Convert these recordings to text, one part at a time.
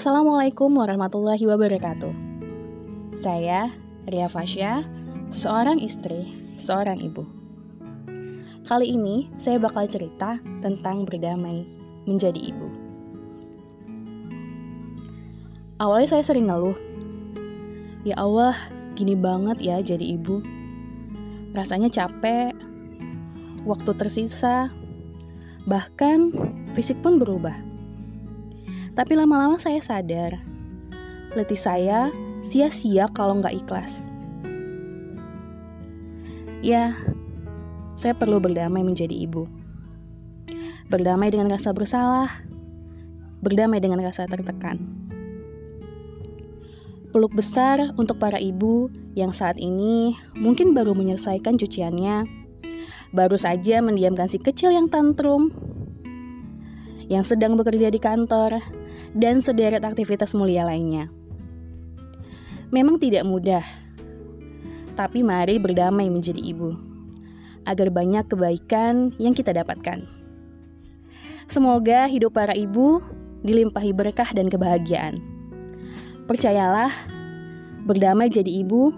Assalamualaikum warahmatullahi wabarakatuh. Saya Ria Fasya, seorang istri, seorang ibu. Kali ini saya bakal cerita tentang berdamai menjadi ibu. Awalnya saya sering ngeluh. Ya Allah, gini banget ya jadi ibu. Rasanya capek, waktu tersisa, bahkan fisik pun berubah. Tapi lama-lama saya sadar, letih saya sia-sia kalau nggak ikhlas. Ya, saya perlu berdamai menjadi ibu. Berdamai dengan rasa bersalah, berdamai dengan rasa tertekan. Peluk besar untuk para ibu yang saat ini mungkin baru menyelesaikan cuciannya, baru saja mendiamkan si kecil yang tantrum, yang sedang bekerja di kantor, dan sederet aktivitas mulia lainnya. Memang tidak mudah, tapi mari berdamai menjadi ibu, agar banyak kebaikan yang kita dapatkan. Semoga hidup para ibu dilimpahi berkah dan kebahagiaan. Percayalah, berdamai jadi ibu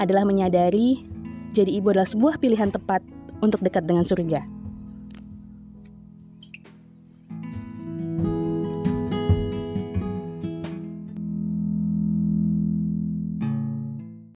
adalah menyadari jadi ibu adalah sebuah pilihan tepat untuk dekat dengan surga.